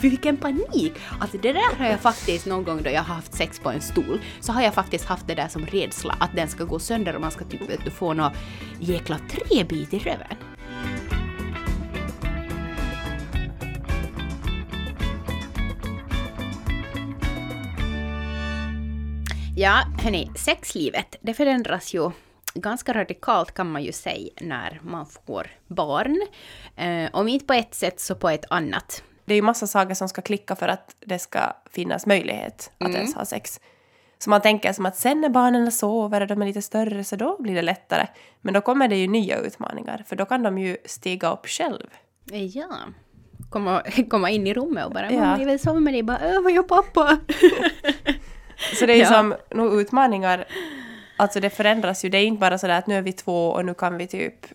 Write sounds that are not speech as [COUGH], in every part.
För vilken panik! Alltså det där har jag faktiskt någon gång då jag har haft sex på en stol, så har jag faktiskt haft det där som rädsla att den ska gå sönder och man ska typ vet du, få något jäkla träbit i röven. Ja, hörni, sexlivet, det förändras ju ganska radikalt kan man ju säga när man får barn. Eh, om inte på ett sätt så på ett annat. Det är ju massa saker som ska klicka för att det ska finnas möjlighet att Mm. ens ha sex. Så man tänker som att sen när barnen sover och de är lite större så då blir det lättare. Men då kommer det ju nya utmaningar för då kan de ju stiga upp själv. Ja. Komma, komma in i rummet och bara Ja. “mamma, jag vill sova med dig”. Bara “öh, vad gör pappa?” [LAUGHS] Så det är ju Ja. som nog utmaningar, alltså det förändras ju. Det är inte bara sådär att nu är vi två och nu kan vi typ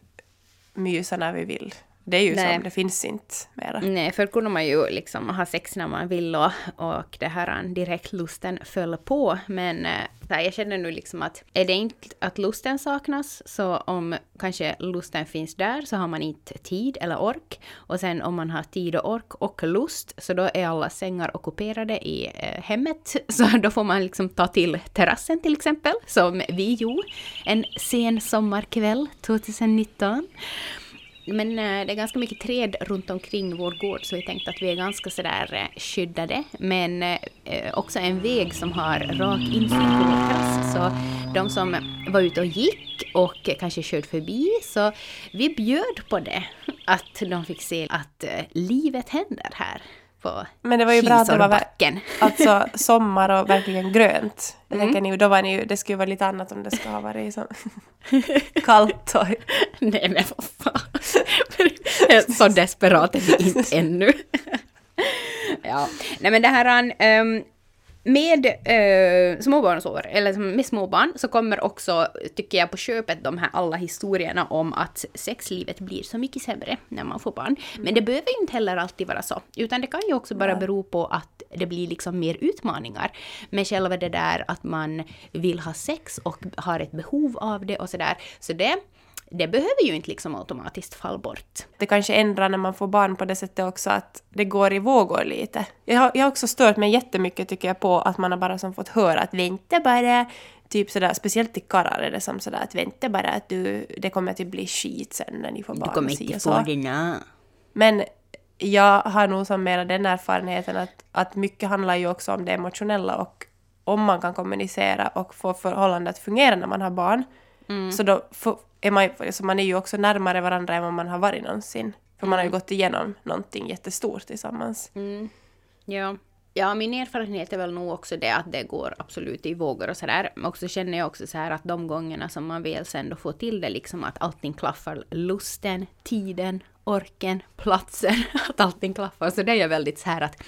mysa när vi vill. Det är ju Nej. som, det finns inte mera. Nej, förr kunde man ju liksom ha sex när man vill och, och det här direktlusten föll på. Men eh, här, jag känner nu liksom att är det inte att lusten saknas, så om kanske lusten finns där så har man inte tid eller ork. Och sen om man har tid och ork och lust, så då är alla sängar ockuperade i eh, hemmet. [LAUGHS] Så då får man liksom ta till terrassen till exempel, som vi gjorde en sen sommarkväll 2019. Men eh, det är ganska mycket träd runt omkring vår gård så vi tänkte att vi är ganska sådär eh, skyddade. Men eh, också en väg som har rak insyn på vår terrass. Så de som var ute och gick och kanske körde förbi så vi bjöd på det. Att de fick se att livet händer här på Men det var ju bra att det var alltså sommar och verkligen grönt. Jag [LAUGHS] Mm. tänker ni, då var ni ju, det skulle ju vara lite annat om det skulle ha varit så [LAUGHS] kallt och... Nej men vad fan. [LAUGHS] Så desperat är vi inte [LAUGHS] ännu. [LAUGHS] ja, nej men det här um, med uh, småbarnsår, eller med småbarn, så kommer också, tycker jag, på köpet de här alla historierna om att sexlivet blir så mycket sämre när man får barn. Men det behöver ju inte heller alltid vara så, utan det kan ju också bara bero på att det blir liksom mer utmaningar med själva det där att man vill ha sex och har ett behov av det och sådär. Så det, det behöver ju inte liksom automatiskt falla bort. Det kanske ändrar när man får barn på det sättet också att det går i vågor lite. Jag har, jag har också stört mig jättemycket tycker jag på att man har bara som fått höra att vänta bara, typ sådär, speciellt till karlar är det som sådär att vänta bara att du, det kommer att bli skit sen när ni får barn. Du kommer inte få dina... Men jag har nog som mera den erfarenheten att, att mycket handlar ju också om det emotionella och om man kan kommunicera och få förhållandet att fungera när man har barn. Så då är man, ju- så man är ju också närmare varandra än vad man har varit någonsin. För man har ju gått igenom någonting jättestort tillsammans. Ja. Ja, min erfarenhet är väl nog också det att det går absolut i vågor och sådär. Och så känner jag också så här att de gångerna som man väl sen då får till det liksom att allting klaffar, lusten, tiden, orken, platsen, [LAUGHS] att allting klaffar. Så det är jag väldigt så här att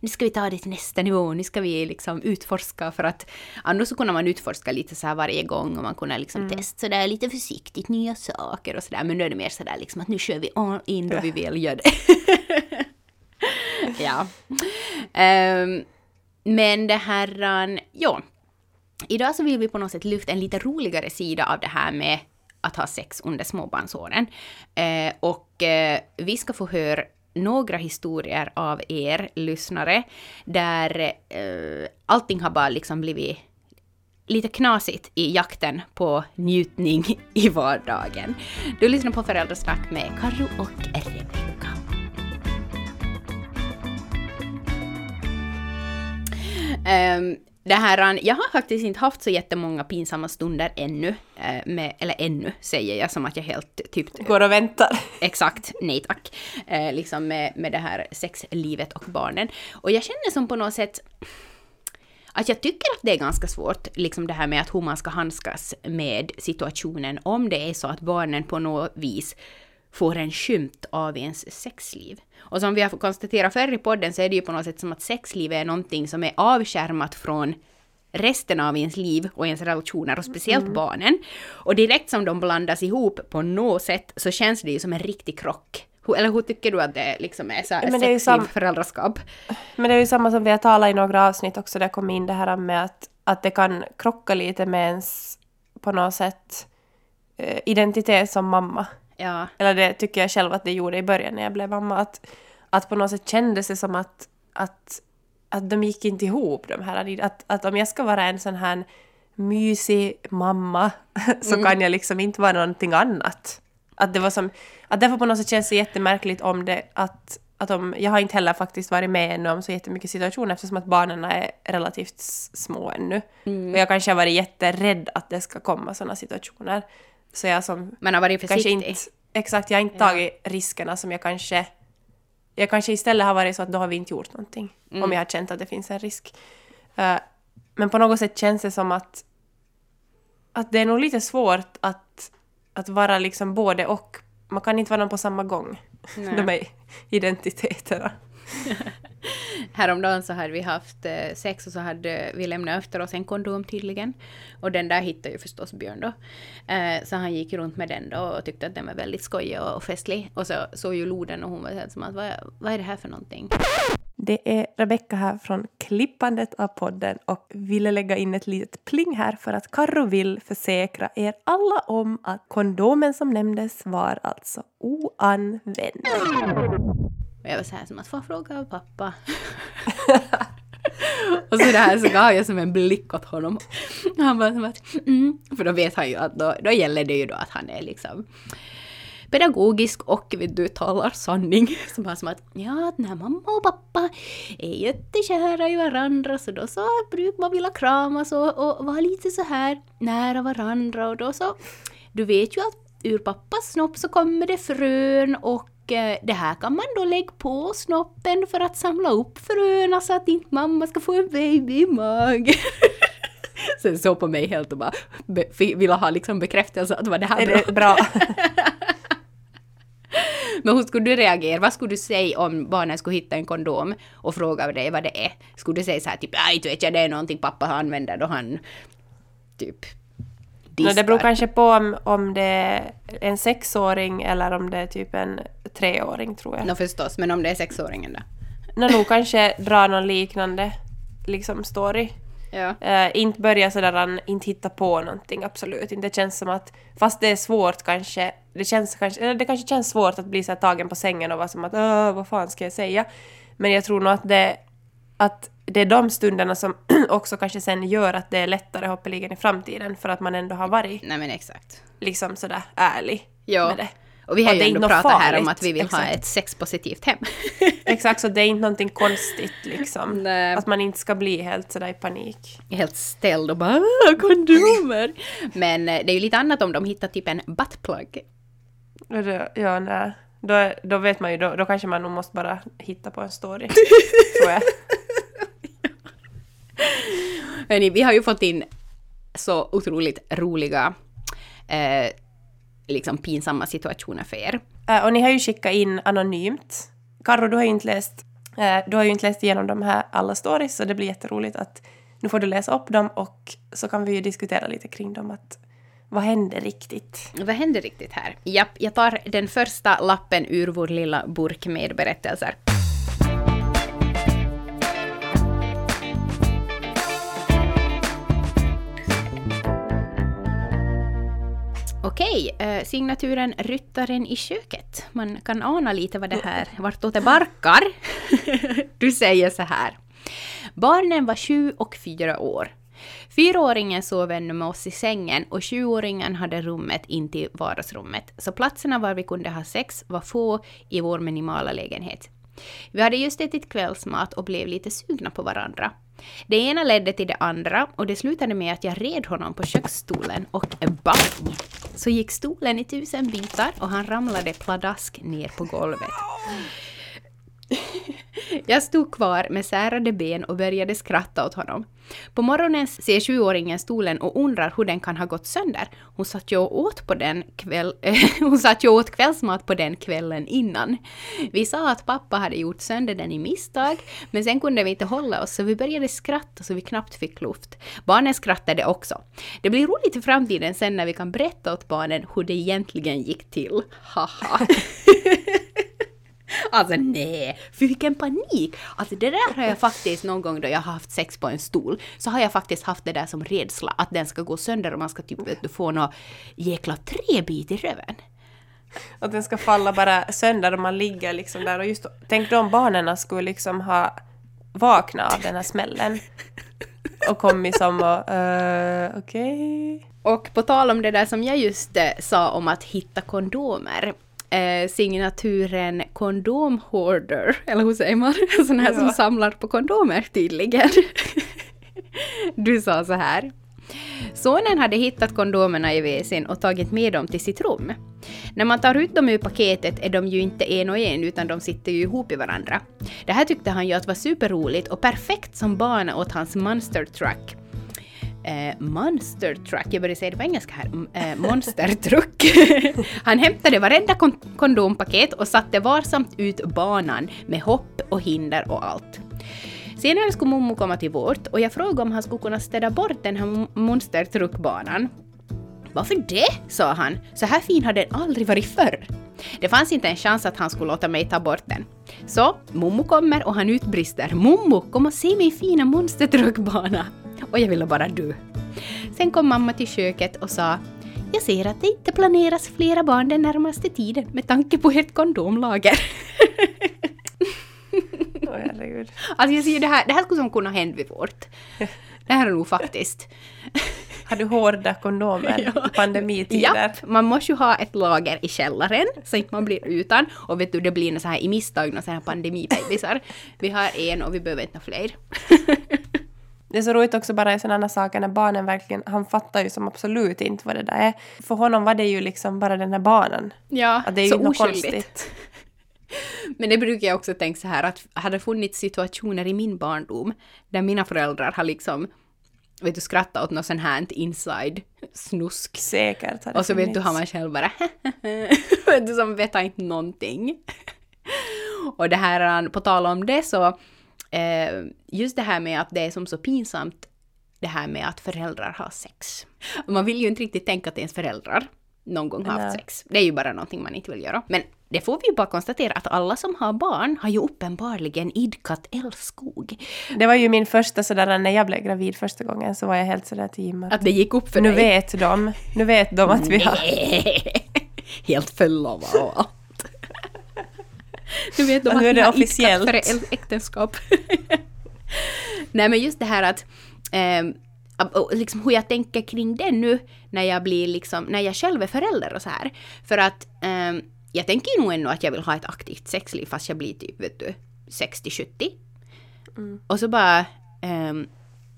nu ska vi ta det till nästa nivå, nu ska vi liksom utforska för att annars så kunde man utforska lite så här varje gång och man kunde liksom testa sådär lite försiktigt nya saker och sådär. Men nu är det mer sådär liksom att nu kör vi all in då vi väl gör det. [LAUGHS] ja. Ehm, men det här, um, ja. Idag så vill vi på något sätt lyfta en lite roligare sida av det här med att ha sex under småbarnsåren. Eh, och eh, vi ska få höra några historier av er lyssnare där eh, allting har bara liksom blivit lite knasigt i jakten på njutning i vardagen. Du lyssnar på Föräldrasnack med Karo och Rebecka. Um, det här, jag har faktiskt inte haft så jättemånga pinsamma stunder ännu. eh, med, eller ännu säger jag som att jag helt typ Går och väntar. Exakt, nej tack. Eh, liksom med, med det här sexlivet och barnen. Och jag känner som på något sätt att jag tycker att det är ganska svårt, liksom det här med att hur man ska handskas med situationen om det är så att barnen på något vis får en skymt av ens sexliv. Och som vi har konstaterat förr i podden så är det ju på något sätt som att sexliv är någonting som är avskärmat från resten av ens liv och ens relationer och speciellt barnen. Och direkt som de blandas ihop på något sätt så känns det ju som en riktig krock. Hur- Eller hur tycker du att det liksom är så här, Ja, men sexliv, sam- föräldraskap? Men det är ju samma som vi har talat i några avsnitt också, där kom in det här med att, att det kan krocka lite med ens, på något sätt, eh, identitet som mamma. Ja. Eller det tycker jag själv att det gjorde i början när jag blev mamma. Att, att på något sätt kändes det som att, att, att de gick inte ihop de här. Att, att om jag ska vara en sån här mysig mamma [LAUGHS] så Mm. kan jag liksom inte vara någonting annat. Att det var som, att därför på något sätt känns det jättemärkligt om det att, att om, jag har inte heller faktiskt varit med ännu om så jättemycket situationer eftersom att barnen är relativt små ännu. Mm. Och jag kanske har varit jätterädd att det ska komma sådana situationer. Så jag som Man har varit försiktig. inte, exakt, jag har inte tagit riskerna som jag kanske, jag kanske istället har varit så att då har vi inte gjort någonting. Mm. Om jag har känt att det finns en risk. Eh, men på något sätt känns det som att, att det är nog lite svårt att, att vara liksom både och. Man kan inte vara någon på samma gång. Nej. [LAUGHS] De är identiteterna. [LAUGHS] Häromdagen så hade vi haft eh, sex och så hade vi lämnat efter oss en kondom tydligen. Och den där hittade ju förstås Björn då. Eh, så han gick runt med den då och tyckte att den var väldigt skojig och festlig. Och så såg ju Loden och hon var helt som att vad, vad är det här för någonting? Det är Rebecka här från klippandet av podden och ville lägga in ett litet pling här för att Karro vill försäkra er alla om att kondomen som nämndes var alltså oanvänd. Och jag var så här som att få fråga av pappa. [LAUGHS] och så där så gav jag som en blick åt honom. Och han var som att mm. För då vet han ju att då, då gäller det ju då att han är liksom pedagogisk och vet du, talar sanning. [LAUGHS] Så bara som att ja, när mamma och pappa är jättekära i varandra så då så brukar man vilja kramas och, och vara lite så här nära varandra och då så du vet ju att ur pappas snopp så kommer det frön och det här kan man då lägga på snoppen för att samla upp fröna så att inte mamma ska få en baby i magen. [LAUGHS] Sen såg på mig helt och bara ville ha liksom bekräftelse att var det här Är bra. det bra? [LAUGHS] Men hur skulle du reagera? Vad skulle du säga om barnen skulle hitta en kondom och fråga dig vad det är? Skulle du säga så här typ nej, vet jag, det är någonting pappa använder då han typ No, diskar? det beror kanske på om, om det är en sexåring eller om det är typ en treåring tror jag. Nå förstås, men om det är sexåringen då? Nå, nog kanske dra någon liknande liksom story. Ja. Eh, inte börja sådär, inte hitta på någonting, absolut inte. Det känns som att, fast det är svårt kanske, det känns kanske, eller det kanske känns svårt att bli så här tagen på sängen och vara som att Åh, vad fan ska jag säga? Men jag tror nog att det, att det är de stunderna som [CLEARS THROAT] också kanske sen gör att det är lättare hoppeligen i framtiden för att man ändå har varit Nej men exakt. liksom sådär ärlig Ja. med det. Och vi har Och ju ändå pratat här om farligt, att vi vill ha exakt. ett sexpositivt hem. [LAUGHS] Exakt, så det är inte någonting konstigt liksom. Nej. Att man inte ska bli helt sådär i panik. Helt ställd och bara "Ah, kondomer. Men eh, det är ju lite annat om de hittar typ en buttplug. Ja, nej. Då, då vet man ju, då, då kanske man nog måste bara hitta på en story. [LAUGHS] tror jag. Hörni, vi har ju fått in så otroligt roliga eh, liksom pinsamma situationer för er. Äh, och ni har ju skickat in anonymt. Karro, du har ju inte läst, äh, du har ju inte läst igenom de här alla stories, så det blir jätteroligt att nu får du läsa upp dem och så kan vi ju diskutera lite kring dem. Att, vad hände riktigt? Vad händer riktigt här? Japp, jag tar den första lappen ur vår lilla burk med berättelser. Okej, eh, signaturen Ryttaren i köket. Man kan ana lite vad det här, vartåt det barkar. [LAUGHS] du säger så här. Barnen var sju och fyra år. Fyraåringen sov ännu med oss i sängen och sjuåringen hade rummet in till vardagsrummet, så platserna var vi kunde ha sex var få i vår minimala lägenhet. Vi hade just ätit kvällsmat och blev lite sugna på varandra. Det ena ledde till det andra och det slutade med att jag red honom på köksstolen och bang! Så gick stolen i tusen bitar och han ramlade pladask ner på golvet. [LAUGHS] Jag stod kvar med särade ben och började skratta åt honom. På morgonen ser sjuåringen stolen och undrar hur den kan ha gått sönder. Hon satt ju och åt, på den kväll, [LAUGHS] hon satt ju åt kvällsmat på den kvällen innan. Vi sa att pappa hade gjort sönder den i misstag, men sen kunde vi inte hålla oss så vi började skratta så vi knappt fick luft. Barnen skrattade också. Det blir roligt i framtiden sen när vi kan berätta åt barnen hur det egentligen gick till. Haha. [LAUGHS] Alltså nej, för vilken panik! Alltså det där har jag faktiskt någon gång då jag har haft sex på en stol, så har jag faktiskt haft det där som rädsla, att den ska gå sönder och man ska typ vet du, få något jäkla träbit i röven. Att den ska falla bara sönder och man ligger liksom där och just tänk då om barnen skulle liksom ha vaknat av den här smällen och kommit som och uh, okej. Okay. Och på tal om det där som jag just eh, sa om att hitta kondomer. Eh, signaturen kondomhoarder, eller hur säger man? [LAUGHS] Sån här ja. som samlar på kondomer tydligen. [LAUGHS] du sa så här. Sonen hade hittat kondomerna i WCn och tagit med dem till sitt rum. När man tar ut dem ur paketet är de ju inte en och en utan de sitter ju ihop i varandra. Det här tyckte han ju att var superroligt och perfekt som bana åt hans monster truck. Eh, monster truck, jag började säga det på engelska här, eh, monster truck. [LAUGHS] han hämtade varenda kon kondompaket och satte varsamt ut banan med hopp och hinder och allt. Senare skulle Momo komma till vårt och jag frågade om han skulle kunna städa bort den här monstertruckbanan. Varför det? sa han. Så här fin har den aldrig varit förr. Det fanns inte en chans att han skulle låta mig ta bort den. Så Momo kommer och han utbrister Momo, kom och se min fina monstertruckbana. Och jag ville bara dö. Sen kom mamma till köket och sa jag ser att det inte planeras flera barn den närmaste tiden med tanke på ert kondomlager. oh, herregud. Alltså jag ser det här, det här skulle som kunna hända vid vårt. Det här är nog faktiskt. Har du hårda kondomer [LAUGHS] ja. i pandemitider? Japp, man måste ju ha ett lager i källaren så inte man blir utan. Och vet du, det blir så här i misstag några pandemibebisar. Vi har en och vi behöver inte fler. Det är så roligt också bara i sådana saker när barnen verkligen, han fattar ju som absolut inte vad det där är. För honom var det ju liksom bara den här banan. Ja, att det är så ju oskyldigt. konstigt. [LAUGHS] Men det brukar jag också tänka så här att hade funnits situationer i min barndom där mina föräldrar har liksom vet du, skrattat åt något sånt här inside snusk. Säkert har det Och så vet du har man själv bara [LAUGHS] vet du som vet inte någonting. [LAUGHS] och det här, på tal om det så, eh, just det här med att det är som så pinsamt det här med att föräldrar har sex. Man vill ju inte riktigt tänka att ens föräldrar någon gång har haft sex. Det är ju bara någonting man inte vill göra. Men det får vi ju bara konstatera att alla som har barn har ju uppenbarligen idkat älskog. Det var ju min första sådär, när jag blev gravid första gången så var jag helt sådär till Jim att, det gick upp för nu dig? Vet de, nu vet de att vi har... [LAUGHS] helt förlovad och Nu vet de att vi har officiellt. för äktenskap. [LAUGHS] Nej men just det här att eh, liksom hur jag tänker kring det nu när jag blir liksom, när jag själv är förälder och så här. För att um, jag tänker nog ändå att jag vill ha ett aktivt sexliv fast jag blir typ, vet du, 60-70. Mm. Och så bara um,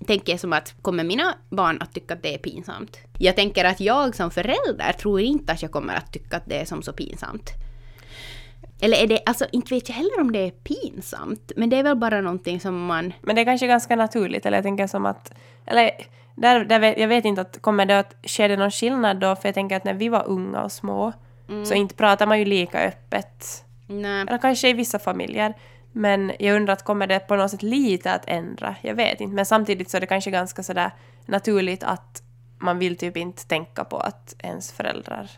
tänker jag som att kommer mina barn att tycka att det är pinsamt? Jag tänker att jag som förälder tror inte att jag kommer att tycka att det är som så pinsamt. Eller är det, alltså inte vet jag heller om det är pinsamt, men det är väl bara någonting som man... Men det är kanske ganska naturligt, eller jag tänker som att, eller där, där vet, jag vet inte att kommer det att ske det någon skillnad då, för jag tänker att när vi var unga och små mm. så inte pratar man ju lika öppet. Nej. Eller kanske i vissa familjer. Men jag undrar att kommer det på något sätt lite att ändra? Jag vet inte. Men samtidigt så är det kanske ganska sådär naturligt att man vill typ inte tänka på att ens föräldrar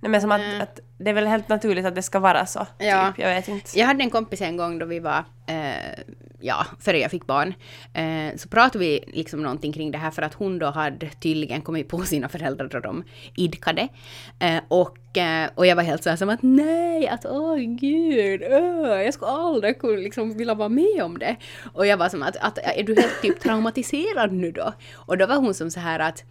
Nej men som att, mm. att, det är väl helt naturligt att det ska vara så. Ja. Typ, jag vet inte. Jag hade en kompis en gång då vi var, eh, ja, före jag fick barn. Eh, så pratade vi liksom någonting kring det här för att hon då hade tydligen kommit på sina föräldrar då de idkade. Eh, och, eh, och jag var helt så här som att nej, att åh gud, öh, jag skulle aldrig kunna liksom vilja vara med om det. Och jag var som att, att är du helt typ traumatiserad nu då? Och då var hon som så här att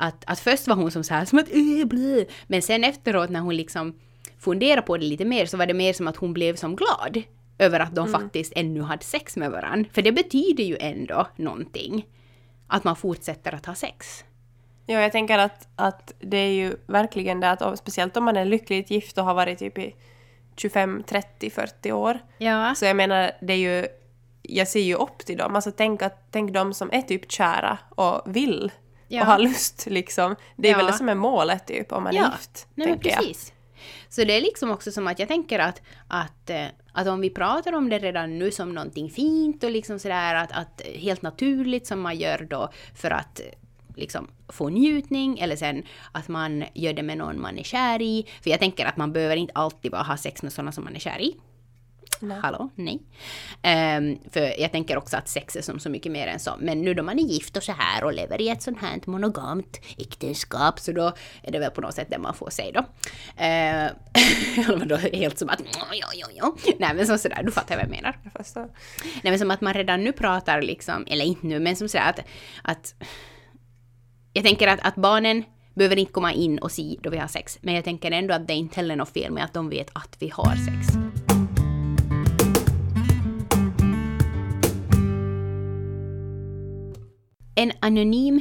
att, att först var hon som så här som att äh, blö. Men sen efteråt när hon liksom funderade på det lite mer så var det mer som att hon blev som glad över att de mm. faktiskt ännu hade sex med varandra. För det betyder ju ändå någonting. Att man fortsätter att ha sex. Ja, jag tänker att, att det är ju verkligen det att speciellt om man är lyckligt gift och har varit typ i 25, 30, 40 år. Ja. Så jag menar, det är ju... Jag ser ju upp till dem. Alltså tänk, att, tänk de som är typ kära och vill ja. och ha lust liksom. Det är ja. väl det som är målet typ om man ja. är gift. Nej, men precis. Jag. Så det är liksom också som att jag tänker att, att, eh, att om vi pratar om det redan nu som någonting fint och liksom sådär att, att helt naturligt som man gör då för att liksom få njutning eller sen att man gör det med någon man är kär i. För jag tänker att man behöver inte alltid bara ha sex med sådana som man är kär i. Nej. Hallå? Nej. Ehm, för jag tänker också att sex är som så mycket mer än så. Men nu då man är gift och så här och lever i ett sånt här monogamt äktenskap så då är det väl på något sätt det man får säga då. Ehm, [LAUGHS] Eller då helt som att ja, ja, ja. Nej men som sådär, du fattar vad jag menar. Jag förstår. Nej men som att man redan nu pratar liksom, eller inte nu, men som sådär att, att jag tänker att, att barnen behöver inte komma in och se då vi har sex, men jag tänker ändå att det är inte heller något fel med att de vet att vi har sex. En anonym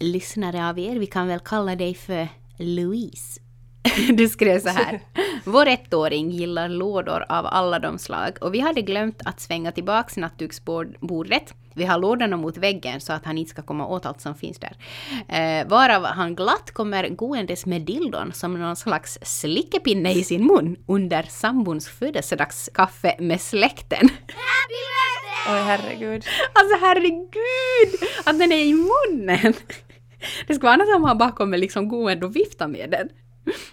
lyssnare av er, vi kan väl kalla dig för Louise. [LAUGHS] Du skrev så här. Vår ettåring gillar lådor av alla de slag och vi hade glömt att svänga tillbaka nattduksbordet. Vi har lådorna mot väggen så att han inte ska komma åt allt som finns där. Eh, varav han glatt kommer gåendes med dildon som någon slags slickepinne i sin mun under sambons födelsedagskaffe med släkten. Oj, herregud. Alltså herregud! Att den är i munnen! Det skulle vara annat om han bara kommer liksom gående och vifta med den.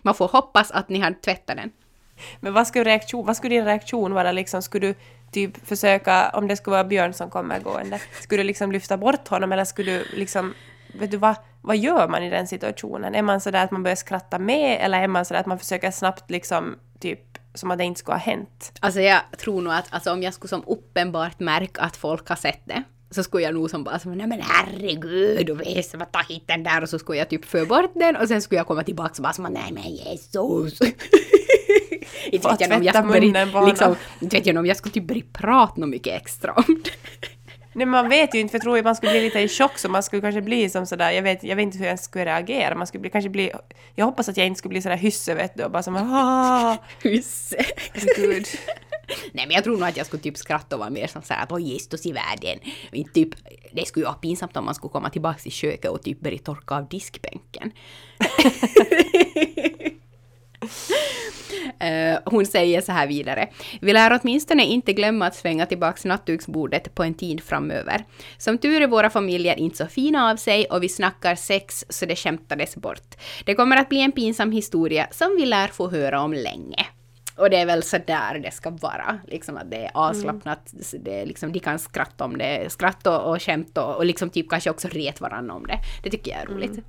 Man får hoppas att ni har tvättat den. Men vad skulle, reaktion, vad skulle din reaktion vara liksom? Skulle du typ försöka, om det skulle vara Björn som kommer gående, skulle du liksom lyfta bort honom eller skulle du liksom, vet du vad, vad gör man i den situationen? Är man sådär att man börjar skratta med eller är man sådär att man försöker snabbt liksom typ som att det inte skulle ha hänt? Alltså jag tror nog att alltså, om jag skulle som uppenbart märka att folk har sett det, så skulle jag nog som bara som, nej men herregud, du vet, vad ta hit den där och så skulle jag typ få bort den och sen skulle jag komma tillbaka och bara som, nej men Jesus. Inte Bara vet jag om jag skulle börja, liksom, inte vet jag om jag skulle typ börja prata något mycket extra om det. Nej, man vet ju inte, för jag tror att man skulle bli lite i chock så man skulle kanske bli som sådär, jag vet, jag vet inte hur jag skulle reagera, man skulle bli, kanske bli, jag hoppas att jag inte skulle bli sådär hysse vet du och bara som ah, [LAUGHS] Husse. gud. Nej men jag tror nog att jag skulle typ skratta och vara mer som såhär att åh Jesus i världen. Inte typ, det skulle ju vara pinsamt om man skulle komma tillbaka till köket och typ börja torka av diskbänken. [LAUGHS] [LAUGHS] Eh, hon säger så här vidare. Vi lär åtminstone inte glömma att svänga tillbaks nattduksbordet på en tid framöver. Som tur är våra familjer inte så fina av sig och vi snackar sex så det skämtades bort. Det kommer att bli en pinsam historia som vi lär få höra om länge. Och det är väl så där det ska vara, liksom att det är avslappnat, det är liksom, de kan skratta om det, skratta och, och skämt och, och liksom typ kanske också ret varandra om det. Det tycker jag är roligt.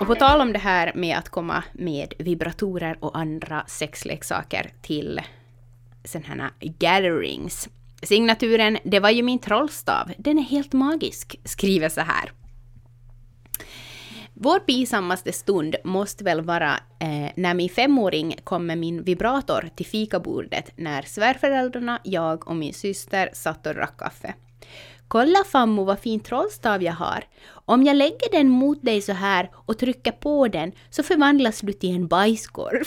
Och på tal om det här med att komma med vibratorer och andra sexleksaker till sådana här gatherings. Signaturen ”Det var ju min trollstav, den är helt magisk” skriver så här. Vår pinsammaste stund måste väl vara eh, när min femåring kom med min vibrator till fikabordet när svärföräldrarna, jag och min syster satt och drack kaffe. Kolla fammo vad fin trollstav jag har. Om jag lägger den mot dig så här och trycker på den så förvandlas du till en bajskorv.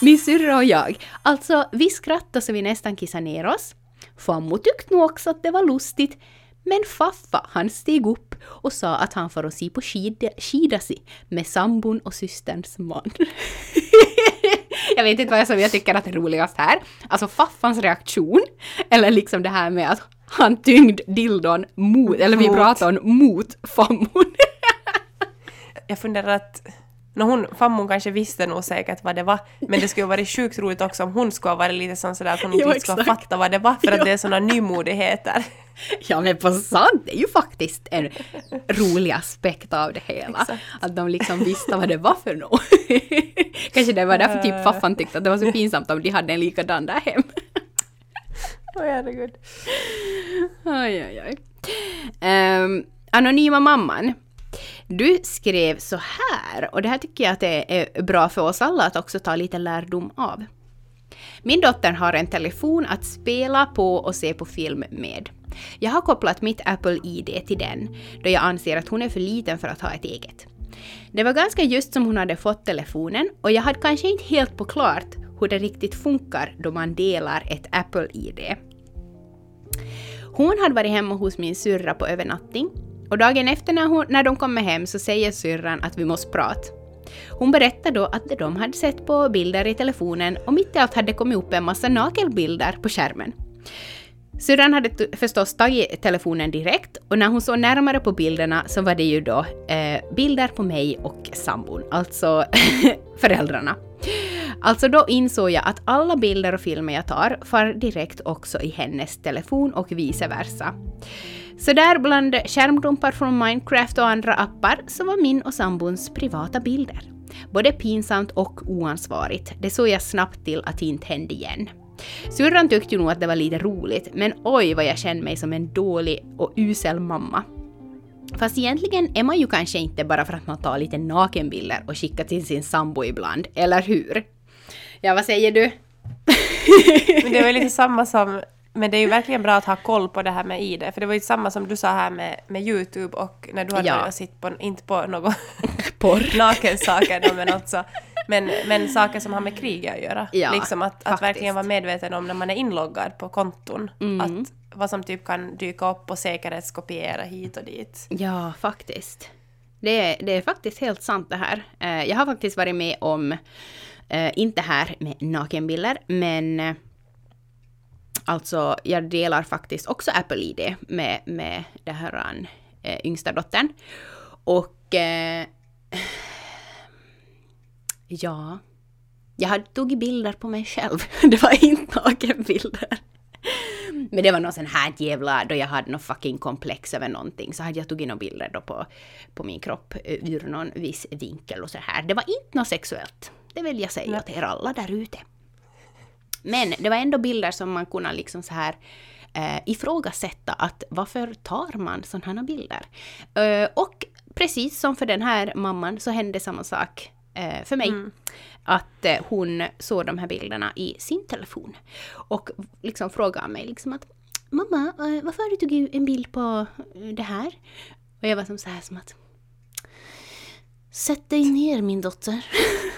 Min syrra och jag, alltså vi skrattade så vi nästan kissade ner oss. Fammo tyckte nog också att det var lustigt. Men Faffa, han steg upp och sa att han får och se på skid, skidasi med sambon och systerns man. [LAUGHS] jag vet inte vad jag, som jag tycker att är roligast här. Alltså Faffans reaktion, eller liksom det här med att han tyngd dildon mot, eller Mot. vibratorn mot fammon. [LAUGHS] Jag funderar att No, hon, fammon kanske visste nog säkert vad det var, men det skulle ha varit sjukt roligt också om hon skulle ha varit lite sån sådär att hon Jo, inte skulle ha fattat vad det var, för att Ja. det är såna nymodigheter. [LAUGHS] Ja men på sant, det är ju faktiskt en rolig aspekt av det hela. Exakt. Att de liksom visste vad det var för något. [LAUGHS] Kanske det var därför typ faffan tyckte att det var så pinsamt om de hade en likadan där hem. Oj herregud. Oj, oj, oj. Um, anonyma mamman. Du skrev så här, och det här tycker jag att det är bra för oss alla att också ta lite lärdom av. Min dotter har en telefon att spela på och se på film med. Jag har kopplat mitt Apple ID till den, då jag anser att hon är för liten för att ha ett eget. Det var ganska just som hon hade fått telefonen och jag hade kanske inte helt på klart hur det riktigt funkar då man delar ett Apple ID. Hon hade varit hemma hos min syrra på övernattning och dagen efter när, hon, när de kommer hem så säger syrran att vi måste prata. Hon berättar då att de hade sett på bilder i telefonen och mitt i allt hade kommit upp en massa nakelbilder på skärmen. Syrran hade förstås tagit telefonen direkt och när hon såg närmare på bilderna så var det ju då eh, bilder på mig och sambon. Alltså [LAUGHS] föräldrarna. Alltså då insåg jag att alla bilder och filmer jag tar far direkt också i hennes telefon och vice versa. Så där bland skärmdumpar från Minecraft och andra appar så var min och sambons privata bilder. Både pinsamt och oansvarigt. Det såg jag snabbt till att det inte hände igen. Syrran tyckte ju nog att det var lite roligt, men oj vad jag kände mig som en dålig och usel mamma. Fast egentligen är man ju kanske inte bara för att man tar lite nakenbilder och skickar till sin sambo ibland, eller hur? Ja, vad säger du? Men det väl lite samma som men det är ju verkligen bra att ha koll på det här med ID, för det var ju samma som du sa här med, med YouTube och när du hade Ja. börjat sitta på, inte på något [LAUGHS] Porr. nakensaker men alltså men, men saker som har med kriget att göra. Ja, liksom att, att verkligen vara medveten om när man är inloggad på konton. Mm. Att vad som typ kan dyka upp och säkerhetskopiera hit och dit. Ja, faktiskt. Det är, det är faktiskt helt sant det här. Eh, Jag har faktiskt varit med om, eh, inte här med nakenbilder, men eh, alltså jag delar faktiskt också Apple ID med, med den här äh, yngsta dottern. Och eh, ja, jag hade tagit bilder på mig själv. [LAUGHS] Det var inte nakenbilder. Men det var någon sån här jävla, då jag hade någon fucking komplex över någonting, så hade jag tagit några bilder då på, på min kropp eh, ur någon viss vinkel och så här. Det var inte något sexuellt. Det vill jag säga till er alla där ute. Men det var ändå bilder som man kunde liksom så här eh, ifrågasätta att varför tar man sådana bilder? Eh, och precis som för den här mamman så hände samma sak eh, för mig. Att eh, hon såg de här bilderna i sin telefon. Och liksom frågade mig liksom att Mamma, eh, varför har du tagit en bild på eh, det här? Och jag var som så här som att Sätt dig ner min dotter. [LAUGHS]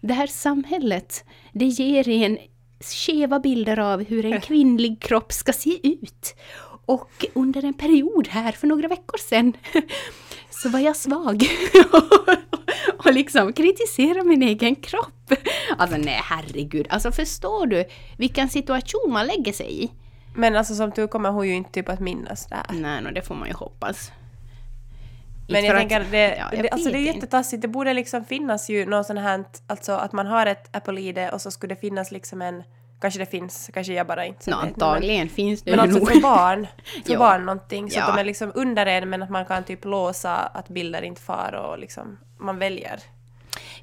Det här samhället, det ger en skeva bilder av hur en [LAUGHS] kvinnlig kropp ska se ut. Och under en period här för några veckor sedan [LAUGHS] så var jag svag. [LAUGHS] och liksom kritisera min egen kropp. Alltså nej, herregud. Alltså förstår du vilken situation man lägger sig i? Men alltså som tur kommer hon ju inte typ att minnas det här. Nej, no, det får man ju hoppas. Men jag tänker, att- det, ja, jag det, alltså det är jättetassigt. Det borde liksom finnas ju någon sån här, alltså att man har ett Apple-ID och så skulle det finnas liksom en, kanske det finns, kanske jag bara inte Nå, vet, men- antagligen finns det Men alltså nog. för barn, [LAUGHS] för barn någonting, så Ja. att de är liksom under en men att man kan typ låsa att bilder inte far och liksom, man väljer.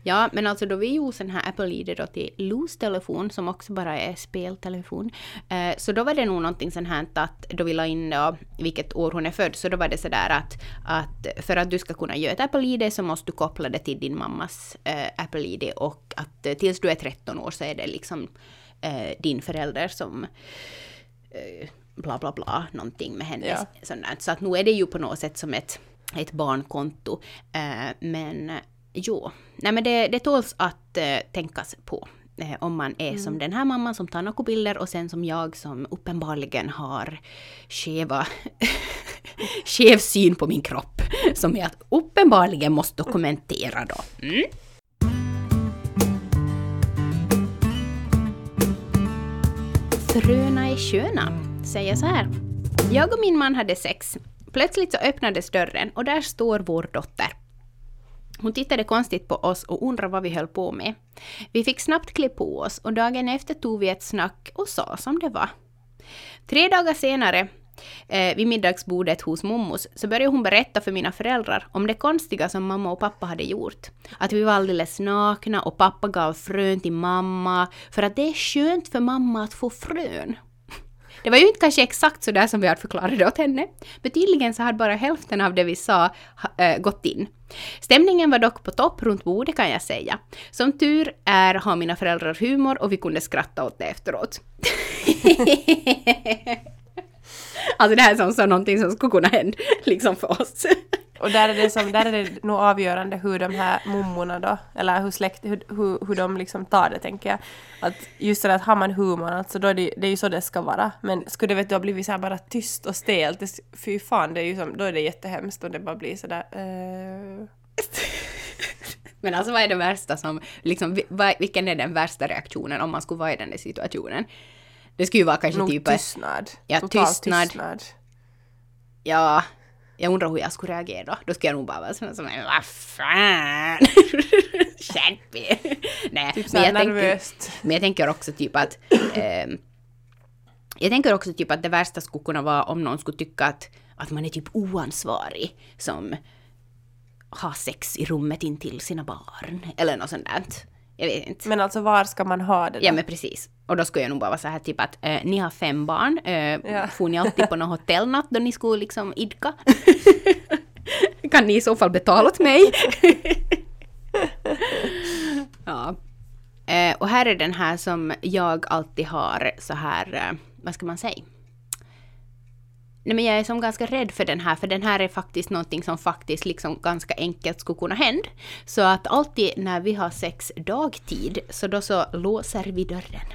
Ja, men alltså då vi gjorde sån här Apple ID då till Loos telefon som också bara är speltelefon. Eh, så då var det nog någonting sånt här att då vi la in då vilket år hon är född, så då var det sådär att, att för att du ska kunna göra ett Apple ID så måste du koppla det till din mammas eh, Apple ID och att eh, tills du är 13 år så är det liksom eh, din förälder som eh, bla bla bla, någonting med hennes Ja. sånt där. Så att nu är det ju på något sätt som ett, ett barnkonto. Eh, men jo, nej men det, det tåls att eh, tänkas på. Eh, om man är som den här mamman som tar några bilder och sen som jag som uppenbarligen har skeva, [LAUGHS] skev syn på min kropp. Som jag uppenbarligen måste dokumentera då. Mm. Fröna är sköna, säger så här. Jag och min man hade sex. Plötsligt så öppnades dörren och där står vår dotter. Hon tittade konstigt på oss och undrade vad vi höll på med. Vi fick snabbt klä på oss och dagen efter tog vi ett snack och sa som det var. Tre dagar senare, eh, vid middagsbordet hos mommos, så började hon berätta för mina föräldrar om det konstiga som mamma och pappa hade gjort. Att vi var alldeles nakna och pappa gav frön till mamma, för att det är skönt för mamma att få frön. Det var ju inte kanske exakt så där som vi hade förklarat det åt henne, men tydligen så hade bara hälften av det vi sa äh, gått in. Stämningen var dock på topp runt bordet kan jag säga. Som tur är har mina föräldrar humor och vi kunde skratta åt det efteråt. [LAUGHS] alltså det här är som så någonting som skulle kunna hända liksom för oss. Och där är det, som, där är det nog avgörande hur de här mummorna då, eller hur släkt, hur, hur, hur de liksom tar det tänker jag. Att just det där att har man humor, alltså då är det, det är ju så det ska vara. Men skulle det vet du ha blivit så här bara tyst och stelt, det, fy fan, det är ju som, då är det jättehemskt och det bara blir sådär uh, Men alltså vad är det värsta som, liksom, vilken är den värsta reaktionen om man skulle vara i den där situationen? Det skulle ju vara kanske nog typ... tystnad. Ja, Total tystnad. tystnad. Ja. Jag undrar hur jag skulle reagera då. Då skulle jag nog bara vara sån som vad fan! [LAUGHS] Skärp er! Nej, Typ men jag, tänker, nervöst. men jag tänker också typ att ehm, jag tänker också typ att det värsta skulle kunna vara om någon skulle tycka att, att man är typ oansvarig som har sex i rummet intill sina barn. Eller något sånt där. Jag vet inte. Men alltså var ska man ha det då? Ja men precis. Och då skulle jag nog bara vara så här typ att eh, ni har fem barn. Eh, Ja. Får ni alltid på någon hotellnatt då ni skulle liksom idka? [LAUGHS] kan ni i så fall betala åt mig? [LAUGHS] ja. Eh, och här är den här som jag alltid har så här, eh, vad ska man säga? Nej men jag är som ganska rädd för den här, för den här är faktiskt någonting som faktiskt liksom ganska enkelt skulle kunna hända. Så att alltid när vi har sex dagtid, så då så låser vi dörren.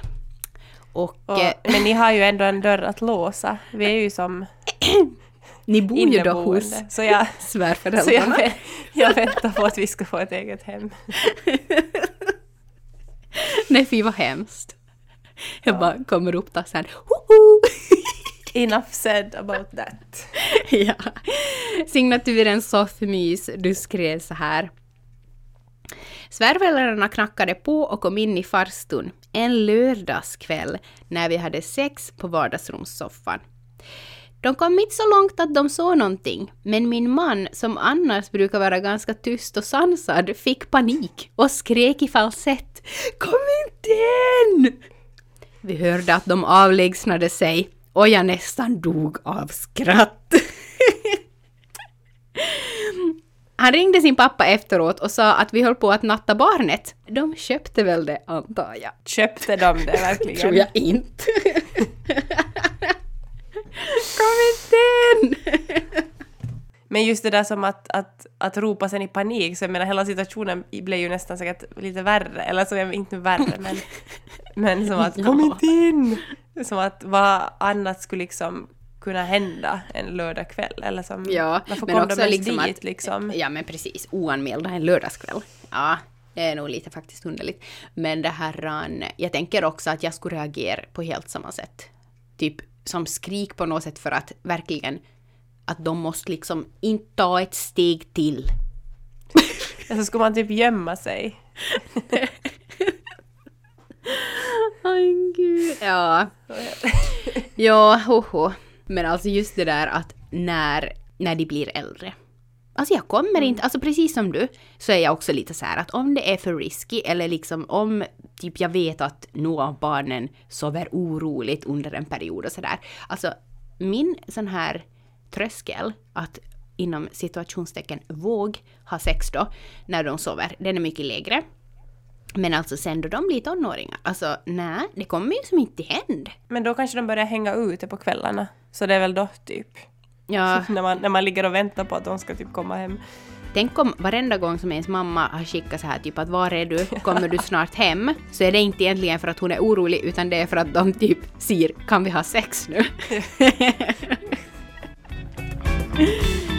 Och, Och, eh, men ni har ju ändå en dörr att låsa. Vi är ju som [CLEARS THROAT] ni bor ju då hos Så jag, [LAUGHS] så jag, svärföräldrarna. jag väntar på att vi ska få ett eget hem. [LAUGHS] Nej fy vad hemskt. Jag bara kommer upp där sen. Hoho! Enough said about that. [LAUGHS] ja. Signaturen Soffmys, du skrev så här. Svärföräldrarna knackade på och kom in i farstun en lördagskväll när vi hade sex på vardagsrumssoffan. De kom inte så långt att de såg någonting, men min man, som annars brukar vara ganska tyst och sansad, fick panik och skrek i falsett ”Kom inte in!” Vi hörde att de avlägsnade sig och jag nästan dog av skratt. Han ringde sin pappa efteråt och sa att vi höll på att natta barnet. De köpte väl det, antar jag. Köpte de det verkligen? [LAUGHS] Tror jag inte. Kom inte in! Men just det där som att, att, att ropa sen i panik, så jag menar hela situationen blev ju nästan säkert lite värre. Eller så, vet inte värre, men, men som att kom inte in! Som att vad annat skulle liksom kunna hända en lördagkväll. Eller som, Ja, varför men kom också de liksom dit att, liksom? Ja men precis, oanmälda en lördagskväll. Ja, det är nog lite faktiskt underligt. Men det här, an- jag tänker också att jag skulle reagera på helt samma sätt. Typ som skrik på något sätt för att verkligen att de måste liksom inte ta ett steg till. Eller [LAUGHS] så skulle man typ gömma sig. [LAUGHS] Gud. Ja. Ja, hoho. Men alltså just det där att när, när de blir äldre. Alltså jag kommer inte, alltså precis som du, så är jag också lite så här att om det är för risky eller liksom om typ jag vet att några av barnen sover oroligt under en period och sådär. Alltså min sån här tröskel att inom situationstecken våg ha sex då när de sover, den är mycket lägre. Men alltså sen då de blir tonåringar, alltså nej, det kommer ju som inte hända. Men då kanske de börjar hänga ute på kvällarna. Så det är väl då typ. Ja, [LAUGHS] när, man, när man ligger och väntar på att de ska typ komma hem. tänk om varenda gång som ens mamma har skickat så här typ att var är du, kommer du snart hem? Så är det inte egentligen för att hon är orolig utan det är för att de typ säger kan vi ha sex nu? [LAUGHS] [LAUGHS]